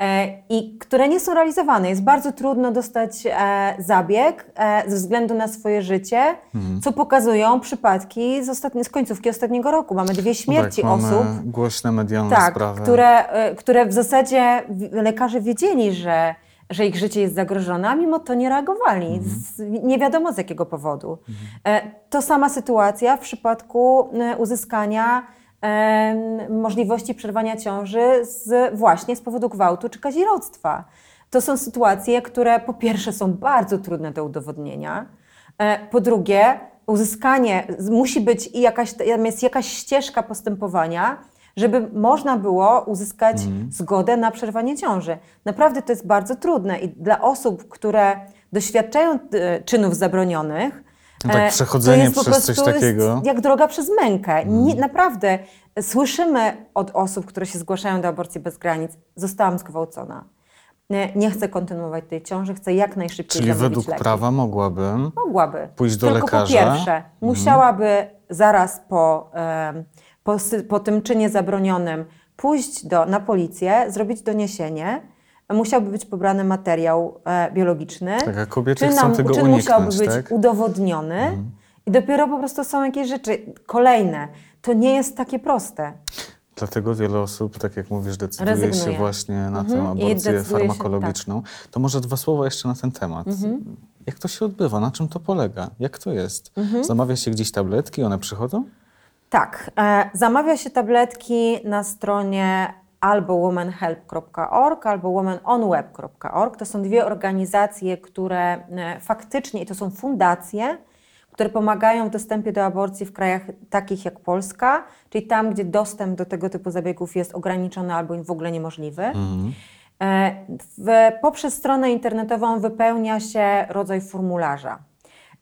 E, i które nie są realizowane. Jest bardzo trudno dostać e, zabieg e, ze względu na swoje życie, mhm. co pokazują przypadki z, ostatni, z końcówki ostatniego roku. Mamy dwie śmierci no tak, osób. Mamy głośne medialne tak, sprawy. Które, które w zasadzie lekarze wiedzieli, że że ich życie jest zagrożone, a mimo to nie reagowali. Mhm. Z, nie wiadomo z jakiego powodu. Mhm. To sama sytuacja w przypadku uzyskania możliwości przerwania ciąży z, właśnie z powodu gwałtu czy kazirodztwa. To są sytuacje, które po pierwsze są bardzo trudne do udowodnienia, e, po drugie uzyskanie, musi być i jakaś, jest jakaś ścieżka postępowania, żeby można było uzyskać zgodę na przerwanie ciąży. Naprawdę to jest bardzo trudne i dla osób, które doświadczają e, czynów zabronionych, No tak, e, przechodzenie to jest po przez coś takiego. Jak droga przez mękę. Nie, naprawdę słyszymy od osób, które się zgłaszają do aborcji bez granic, zostałam zgwałcona. Nie, nie chcę kontynuować tej ciąży, chcę jak najszybciej Czyli według leki. prawa mogłabym. Mogłaby. pójść do Tylko lekarza. po pierwsze, musiałaby zaraz po, po, po tym czynie zabronionym pójść do, na policję, zrobić doniesienie. Musiałby być pobrany materiał e, biologiczny. Tak, a kobiety czyn, chcą tego czyn musiałby być tak? udowodniony. I dopiero po prostu są jakieś rzeczy kolejne. To nie jest takie proste. Dlatego wiele osób, tak jak mówisz, decyduje się Rezygnuje. właśnie na tę Mhm. I aborcję decyduje się, tak. farmakologiczną. To może dwa słowa jeszcze na ten temat. Mhm. Jak to się odbywa? Na czym to polega? Jak to jest? Mhm. Zamawia się gdzieś tabletki, one przychodzą? Tak, e, zamawia się tabletki na stronie albo womanhelp.org, albo womanonweb.org. To są dwie organizacje, które e, faktycznie, i to są fundacje, które pomagają w dostępie do aborcji w krajach takich jak Polska, czyli tam, gdzie dostęp do tego typu zabiegów jest ograniczony albo w ogóle niemożliwy. E, W, poprzez stronę internetową wypełnia się rodzaj formularza.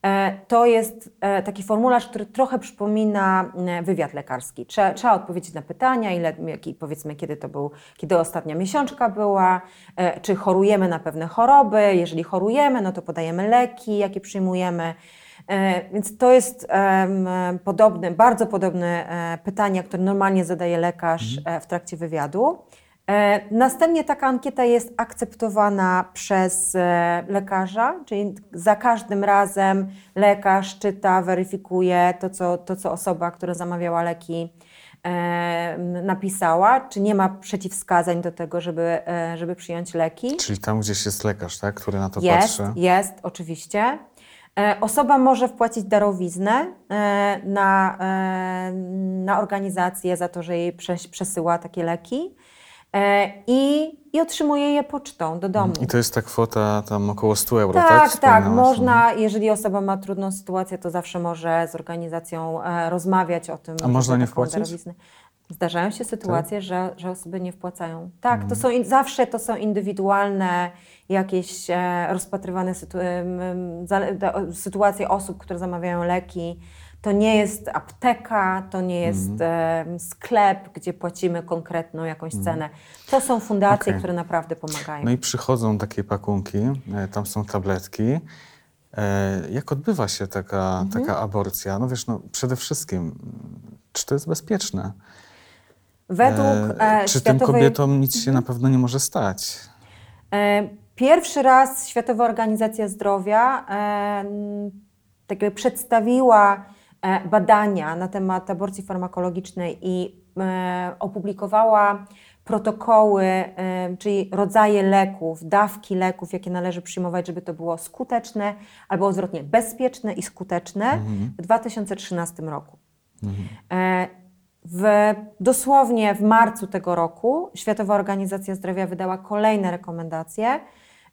E, To jest e, taki formularz, który trochę przypomina wywiad lekarski. Trzeba, trzeba odpowiedzieć na pytania, ile, powiedzmy, kiedy to był, kiedy ostatnia miesiączka była, e, czy chorujemy na pewne choroby. Jeżeli chorujemy, no to podajemy leki, jakie przyjmujemy. Więc to jest podobne, bardzo podobne pytania, które normalnie zadaje lekarz e, w trakcie wywiadu. E, Następnie taka ankieta jest akceptowana przez e, lekarza, czyli za każdym razem lekarz czyta, weryfikuje to, co, to, co osoba, która zamawiała leki, e, napisała, czy nie ma przeciwwskazań do tego, żeby, żeby przyjąć leki. Czyli tam gdzieś jest lekarz, tak, który na to Jest, patrzy. jest, oczywiście. Osoba może wpłacić darowiznę na, na organizację za to, że jej przes- przesyła takie leki i, i otrzymuje je pocztą do domu. I to jest ta kwota tam około 100 euro, tak? Tak, tak. Wspominałaś. Można, jeżeli osoba ma trudną sytuację, to zawsze może z organizacją e, rozmawiać o tym. A można nie wpłacić? Zdarzają się sytuacje, że, że osoby nie wpłacają. Tak, to są in, zawsze to są indywidualne jakieś e, rozpatrywane sytu, sytuacje osób, które zamawiają leki. To nie jest apteka, to nie jest Mhm. em, sklep, gdzie płacimy konkretną jakąś cenę. To są fundacje, Okej. które naprawdę pomagają. No i przychodzą takie pakunki, e, tam są tabletki. E, Jak odbywa się taka, Mhm. taka aborcja? No wiesz, no przede wszystkim, mm, czy to jest bezpieczne? Według E, e, Czy tym Światowej... kobietom nic się na pewno nie może stać? E, Pierwszy raz Światowa Organizacja Zdrowia e, tak przedstawiła badania na temat aborcji farmakologicznej i e, opublikowała protokoły, e, czyli rodzaje leków, dawki leków, jakie należy przyjmować, żeby to było skuteczne, albo odwrotnie, bezpieczne i skuteczne w 2013 roku. E, W, dosłownie w marcu tego roku Światowa Organizacja Zdrowia wydała kolejne rekomendacje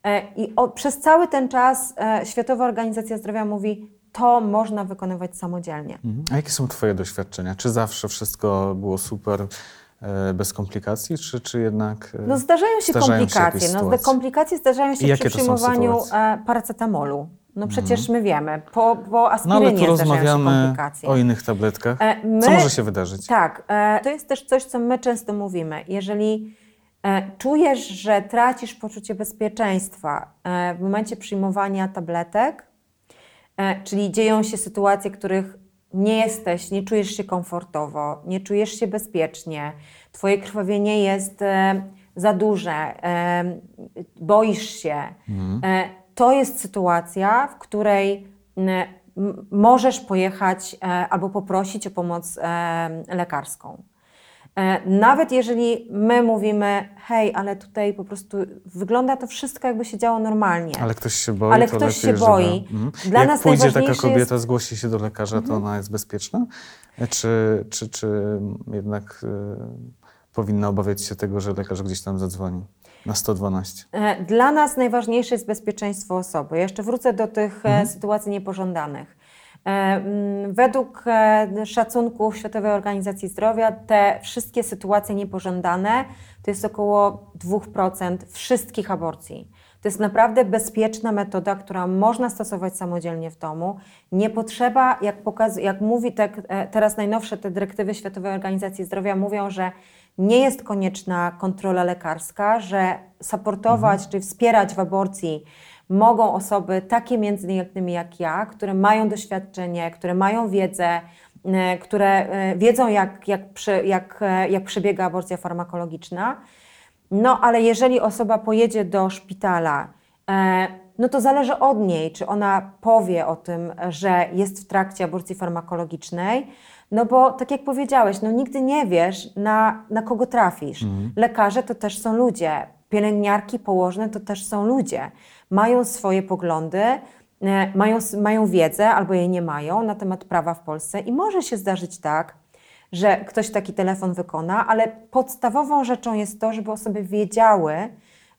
e, i o, przez cały ten czas e, Światowa Organizacja Zdrowia mówi, to można wykonywać samodzielnie. Mhm. A jakie są Twoje doświadczenia? Czy zawsze wszystko było super, e, bez komplikacji, czy, czy jednak e, No zdarzają się zdarzają komplikacje. jakieś no, komplikacje zdarzają się I przy przyjmowaniu? Mhm. e, paracetamolu. No przecież my wiemy, po, po No aspirynie ale tu się rozmawiamy komplikacje. o innych tabletkach. My- Co może się wydarzyć? Tak, to jest też coś, co my często mówimy. Jeżeli czujesz, że tracisz poczucie bezpieczeństwa w momencie przyjmowania tabletek, czyli dzieją się sytuacje, których nie jesteś, nie czujesz się komfortowo, nie czujesz się bezpiecznie, twoje krwawienie jest e, za duże, e, boisz się, e, to jest sytuacja, w której możesz pojechać e, albo poprosić o pomoc e, lekarską. E, Nawet jeżeli my mówimy, hej, ale tutaj po prostu wygląda to wszystko, jakby się działo normalnie. Ale ktoś się boi, Ale to ktoś się boi. Żeby... Mhm. Dla Jak nas pójdzie taka kobieta, jest- Mhm. zgłosi się do lekarza, to ona jest bezpieczna? E, Czy, czy, czy jednak e, powinna obawiać się tego, że lekarz gdzieś tam zadzwoni na 112? E, Dla nas najważniejsze jest bezpieczeństwo osoby. Ja Jeszcze wrócę do tych e, sytuacji niepożądanych. Mm, Według szacunków Światowej Organizacji Zdrowia te wszystkie sytuacje niepożądane to jest około 2% wszystkich aborcji. To jest naprawdę bezpieczna metoda, która można stosować samodzielnie w domu. Nie potrzeba, jak, pokaz, jak mówi te, teraz najnowsze te dyrektywy Światowej Organizacji Zdrowia, mówią, że nie jest konieczna kontrola lekarska, że supportować mhm. czy wspierać w aborcji mogą osoby takie między innymi jak ja, które mają doświadczenie, które mają wiedzę, e, które e, wiedzą jak, jak, jak, e, jak przebiega aborcja farmakologiczna. No ale jeżeli osoba pojedzie do szpitala, no to zależy od niej, czy ona powie o tym, że jest w trakcie aborcji farmakologicznej, no bo tak jak powiedziałeś, no nigdy nie wiesz, na, na kogo trafisz. Mhm. Lekarze to też są ludzie, pielęgniarki, położne to też są ludzie. Mają swoje poglądy, e, mają, mają wiedzę albo jej nie mają na temat prawa w Polsce i może się zdarzyć tak, że ktoś taki telefon wykona, ale podstawową rzeczą jest to, żeby osoby wiedziały,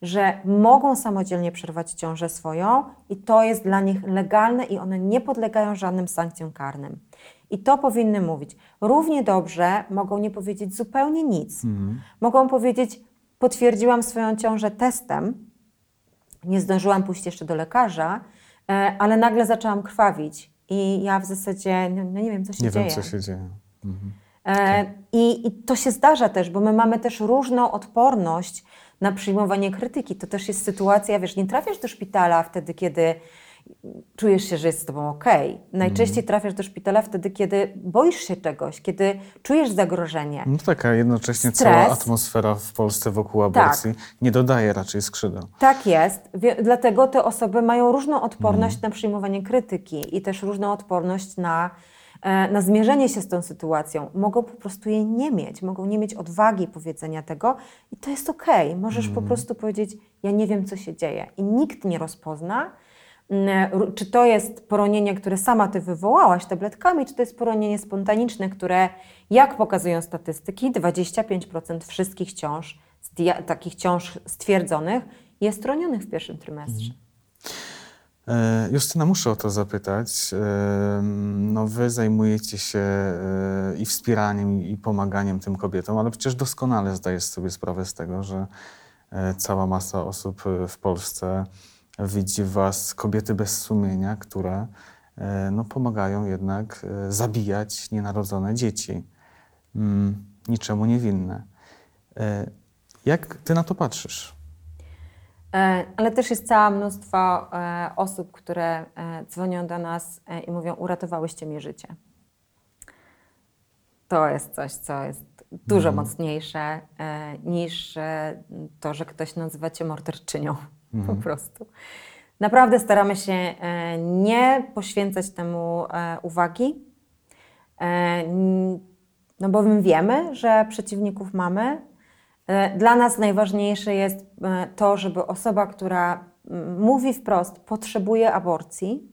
że mogą samodzielnie przerwać ciążę swoją i to jest dla nich legalne i one nie podlegają żadnym sankcjom karnym. I to powinny mówić. Równie dobrze mogą nie powiedzieć zupełnie nic. Mhm. Mogą powiedzieć, potwierdziłam swoją ciążę testem, nie zdążyłam pójść jeszcze do lekarza, e, ale nagle zaczęłam krwawić i ja w zasadzie no, no nie wiem, co się nie dzieje. Nie wiem, co się dzieje. Mhm. E, I, I to się zdarza też, bo my mamy też różną odporność na przyjmowanie krytyki. To też jest sytuacja, wiesz, nie trafiasz do szpitala wtedy, kiedy czujesz się, że jest z tobą ok. Najczęściej mm. trafiasz do szpitala wtedy, kiedy boisz się czegoś, kiedy czujesz zagrożenie. No tak, a jednocześnie Stres. cała atmosfera w Polsce wokół aborcji tak. nie dodaje raczej skrzydeł. Tak jest, dlatego te osoby mają różną odporność mm. na przyjmowanie krytyki i też różną odporność na, e, na zmierzenie się z tą sytuacją. Mogą po prostu jej nie mieć, mogą nie mieć odwagi powiedzenia tego i to jest ok. Możesz mm. po prostu powiedzieć, ja nie wiem, co się dzieje i nikt nie rozpozna, czy to jest poronienie, które sama ty wywołałaś tabletkami, czy to jest poronienie spontaniczne, które, jak pokazują statystyki, 25% wszystkich ciąż, takich ciąż stwierdzonych, jest ronionych w pierwszym trymestrze. Mhm. E, Justyna, muszę o to zapytać. E, no wy zajmujecie się e, i wspieraniem, i pomaganiem tym kobietom, ale przecież doskonale zdajesz sobie sprawę z tego, że cała masa osób w Polsce widzi w was kobiety bez sumienia, które e, no, pomagają jednak e, zabijać nienarodzone dzieci, mm, niczemu niewinne. E, jak ty na to patrzysz? Ale też jest cała mnóstwo osób, które dzwonią do nas i mówią: Uratowałyście mi życie. To jest coś, co jest dużo mm. mocniejsze niż to, że ktoś nazywa cię morderczynią mhm. po prostu. Naprawdę staramy się e, nie poświęcać temu e, uwagi, e, no bowiem wiemy, że przeciwników mamy. Dla nas najważniejsze jest to, żeby osoba, która mówi wprost, potrzebuje aborcji,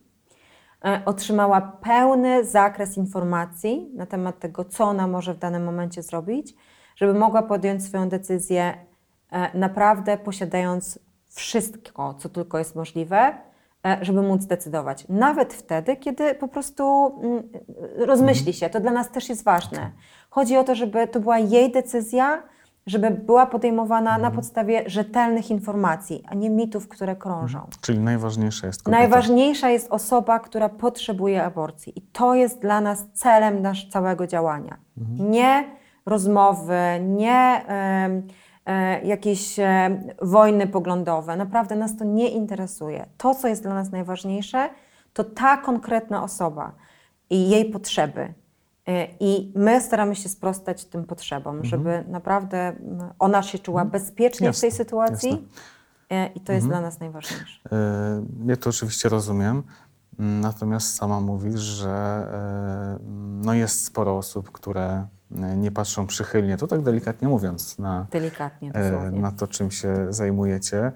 otrzymała pełny zakres informacji na temat tego, co ona może w danym momencie zrobić, żeby mogła podjąć swoją decyzję naprawdę posiadając wszystko, co tylko jest możliwe, e, żeby móc decydować. Nawet wtedy, kiedy po prostu mm, rozmyśli się. To dla nas też jest ważne. Chodzi o to, żeby to była jej decyzja, żeby była podejmowana na podstawie rzetelnych informacji, a nie mitów, które krążą. Mhm. Czyli najważniejsza jest kobieta. Najważniejsza jest osoba, która potrzebuje aborcji. I to jest dla nas celem nasz całego działania. Mhm. Nie rozmowy, nie... jakieś e, wojny poglądowe. Naprawdę nas to nie interesuje. To, co jest dla nas najważniejsze, to ta konkretna osoba i jej potrzeby. E, I my staramy się sprostać tym potrzebom, mhm. żeby naprawdę ona się czuła mhm. bezpiecznie jasne, w tej sytuacji. Jasne. I to jest mhm. dla nas najważniejsze. Ja to oczywiście rozumiem. Natomiast sama mówisz, że no jest sporo osób, które nie patrzą przychylnie, to tak delikatnie mówiąc, na, delikatnie, e, na to, czym się zajmujecie.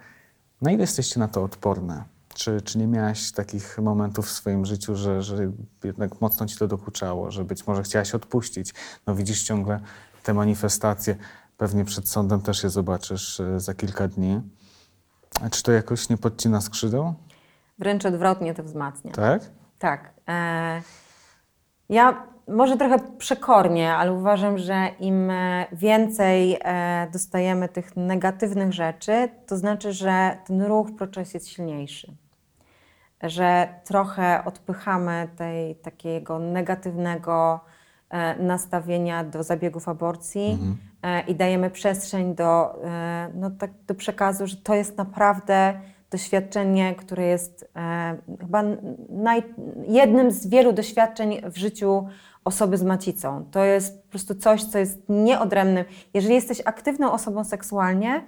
Na ile jesteście na to odporne? Czy, czy nie miałaś takich momentów w swoim życiu, że, że jednak mocno ci to dokuczało, że być może chciałaś odpuścić? No widzisz ciągle te manifestacje, pewnie przed sądem też je zobaczysz e, za kilka dni. A czy to jakoś nie podcina skrzydeł? Wręcz odwrotnie to wzmacnia. Tak? tak. E, ja może trochę przekornie, ale uważam, że im e, więcej e, dostajemy tych negatywnych rzeczy, to znaczy, że ten ruch proces jest silniejszy. Że trochę odpychamy tej takiego negatywnego e, nastawienia do zabiegów aborcji mhm. i dajemy przestrzeń do, no, tak, do przekazu, że to jest naprawdę doświadczenie, które jest chyba naj, jednym z wielu doświadczeń w życiu osoby z macicą. To jest po prostu coś, co jest nieodrębne. Jeżeli jesteś aktywną osobą seksualnie,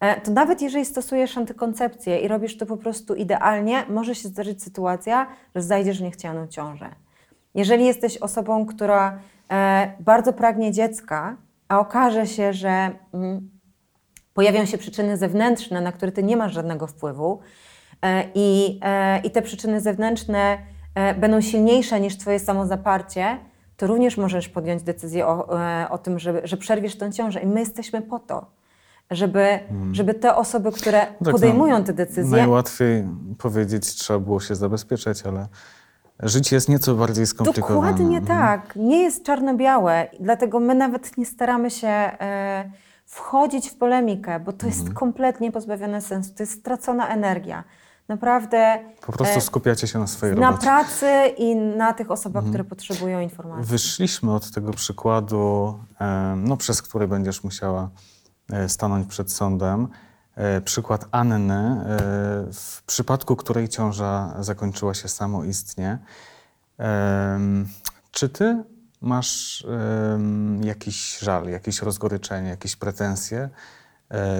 e, to nawet jeżeli stosujesz antykoncepcję i robisz to po prostu idealnie, może się zdarzyć sytuacja, że zajdziesz w niechcianą ciążę. Jeżeli jesteś osobą, która e, bardzo pragnie dziecka, a okaże się, że mm, pojawią się przyczyny zewnętrzne, na które ty nie masz żadnego wpływu, e, i, i te przyczyny zewnętrzne będą silniejsze niż twoje samozaparcie, to również możesz podjąć decyzję o, e, o tym, że, że przerwiesz tę ciążę. I my jesteśmy po to, żeby, hmm. żeby te osoby, które tak, no, podejmują te decyzje. Najłatwiej powiedzieć, trzeba było się zabezpieczać, ale życie jest nieco bardziej skomplikowane. Dokładnie mhm. tak. Nie jest czarno-białe. Dlatego my nawet nie staramy się e, wchodzić w polemikę, bo to jest mhm. kompletnie pozbawione sensu. To jest stracona energia naprawdę. Po prostu e, skupiacie się na swojej na robocie. Na pracy i na tych osobach, mhm. które potrzebują informacji. Wyszliśmy od tego przykładu, no, przez który będziesz musiała e, stanąć przed sądem. E, przykład Anny, w przypadku której ciąża zakończyła się samoistnie. Czy ty masz jakiś żal, jakieś rozgoryczenie, jakieś pretensje E,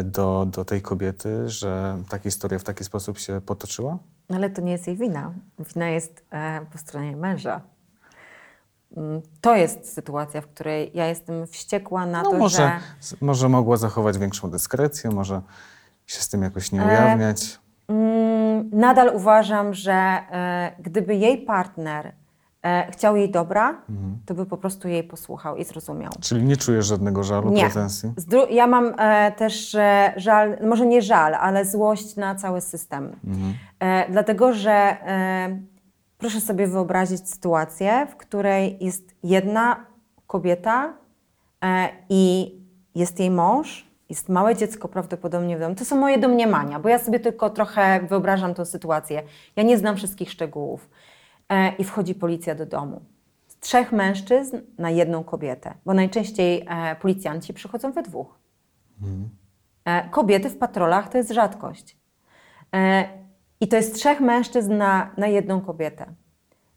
do, do tej kobiety, że ta historia w taki sposób się potoczyła? Ale to nie jest jej wina. Wina jest e, po stronie męża. Mm, to jest sytuacja, w której ja jestem wściekła na no to, może, że. Może mogła zachować większą dyskrecję, może się z tym jakoś nie ujawniać. E, nadal uważam, że e, gdyby jej partner e, chciał jej dobra, mhm. to by po prostu jej posłuchał i zrozumiał. Czyli nie czujesz żadnego żalu, nie. pretensji? ja mam e, też e, żal, może nie żal, ale złość na cały system. Mhm. E, dlatego, że e, proszę sobie wyobrazić sytuację, w której jest jedna kobieta e, i jest jej mąż, jest małe dziecko prawdopodobnie w domu. To są moje domniemania, bo ja sobie tylko trochę wyobrażam tę sytuację. Ja nie znam wszystkich szczegółów. E, i wchodzi policja do domu. Trzech mężczyzn na jedną kobietę, bo najczęściej e, policjanci przychodzą we dwóch. Mhm. E, kobiety w patrolach to jest rzadkość. I to jest trzech mężczyzn na, na jedną kobietę.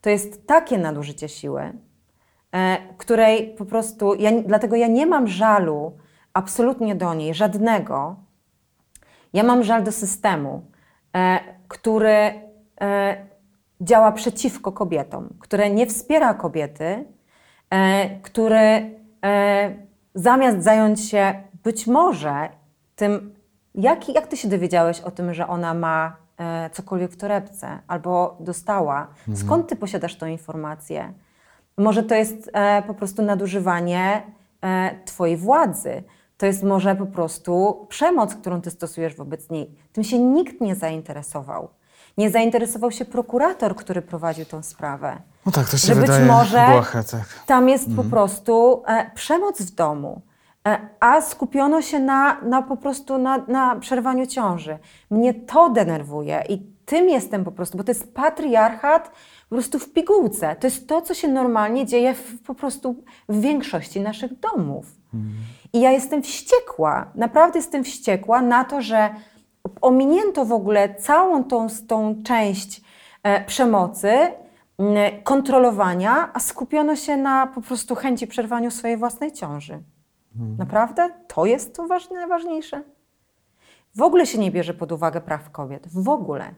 To jest takie nadużycie siły, której po prostu, ja, dlatego ja nie mam żalu absolutnie do niej, żadnego. Ja mam żal do systemu, który działa przeciwko kobietom, które nie wspiera kobiety, e, który e, zamiast zająć się być może tym, jak, jak ty się dowiedziałeś o tym, że ona ma e, cokolwiek w torebce albo dostała, mhm. skąd ty posiadasz tą informację? Może to jest e, po prostu nadużywanie e, twojej władzy. To jest może po prostu przemoc, którą ty stosujesz wobec niej. Tym się nikt nie zainteresował. Nie zainteresował się prokurator, który prowadził tę sprawę. No tak, to się że być może błahe, tak. tam jest po mhm. prostu e, przemoc w domu. E, a skupiono się na, na po prostu na, na przerwaniu ciąży. Mnie to denerwuje i tym jestem po prostu, bo to jest patriarchat po prostu w pigułce. To jest to, co się normalnie dzieje w, po prostu w większości naszych domów. Mhm. I ja jestem wściekła, naprawdę jestem wściekła na to, że ominięto w ogóle całą tą, tą część e, przemocy, kontrolowania, a skupiono się na po prostu chęci przerwania swojej własnej ciąży. Hmm. Naprawdę? To jest to ważne, najważniejsze? W ogóle się nie bierze pod uwagę praw kobiet. W ogóle.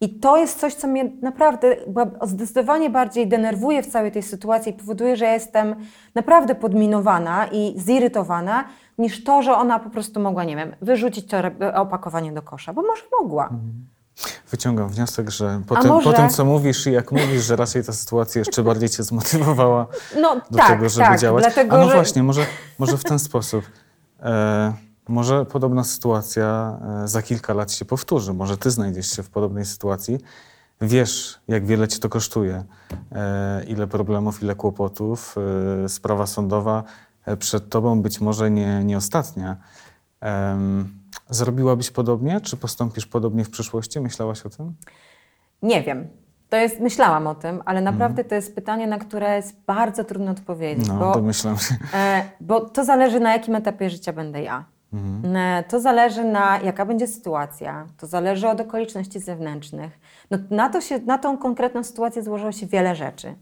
I to jest coś, co mnie naprawdę zdecydowanie bardziej denerwuje w całej tej sytuacji i powoduje, że ja jestem naprawdę podminowana i zirytowana, niż to, że ona po prostu mogła, nie wiem, wyrzucić to opakowanie do kosza, bo może mogła. Mhm. Wyciągam wniosek, że po, tym, może... po tym, co mówisz i jak mówisz, że raczej ta sytuacja jeszcze bardziej cię zmotywowała no, do tak, tego, żeby tak, działać. Dlatego, A no że... właśnie, może, może w ten sposób. E, może podobna sytuacja e, za kilka lat się powtórzy. Może ty znajdziesz się w podobnej sytuacji, wiesz, jak wiele ci to kosztuje, e, ile problemów, ile kłopotów, e, sprawa sądowa przed tobą być może nie, nie ostatnia. Zrobiłabyś podobnie, czy postąpisz podobnie w przyszłości? Myślałaś o tym? Nie wiem. To jest, myślałam o tym, ale Mhm. naprawdę to jest pytanie, na które jest bardzo trudno odpowiedzieć, No, bo, domyślam się. e, bo to zależy na jakim etapie życia będę ja. E, To zależy na jaka będzie sytuacja, to zależy od okoliczności zewnętrznych. No, na, to się, na tą konkretną sytuację złożyło się wiele rzeczy.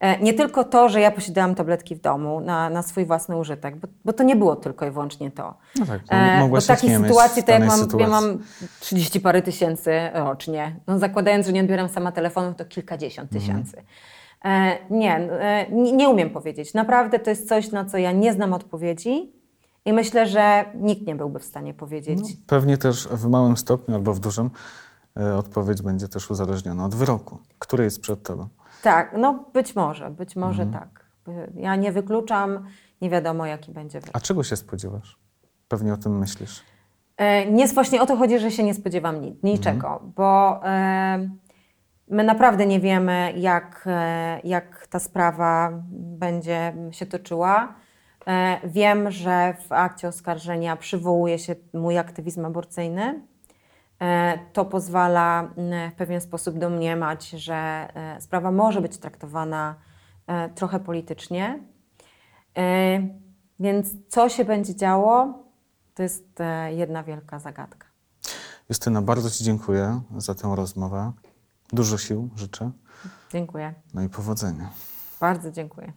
E, Nie tylko to, że ja posiadałam tabletki w domu na, na swój własny użytek, bo, bo to nie było tylko i wyłącznie to. No tak, E, bo takiej sytuacji, to jak mam, ja sytuacji. mam 30 parę tysięcy rocznie, no zakładając, że nie odbieram sama telefonu, to kilkadziesiąt Mhm. tysięcy. E, nie, e, nie, nie umiem powiedzieć. Naprawdę to jest coś, na co ja nie znam odpowiedzi i myślę, że nikt nie byłby w stanie powiedzieć. No, pewnie też w małym stopniu albo w dużym odpowiedź będzie też uzależniona od wyroku, który jest przed tobą. Tak, no być może, być może Mhm. tak. Ja nie wykluczam, nie wiadomo jaki będzie wyrok. A czego się spodziewasz? Pewnie o tym myślisz. E, Nie, właśnie o to chodzi, że się nie spodziewam ni- niczego, bo e, my naprawdę nie wiemy, jak, e, jak ta sprawa będzie się toczyła. E, wiem, że w akcie oskarżenia przywołuje się mój aktywizm aborcyjny. E, to pozwala m, w pewien sposób domniemać, że e, sprawa może być traktowana e, trochę politycznie. Więc co się będzie działo, to jest jedna wielka zagadka. Justyna, bardzo Ci dziękuję za tę rozmowę. Dużo sił życzę, Dziękuję. no i powodzenia. Bardzo dziękuję.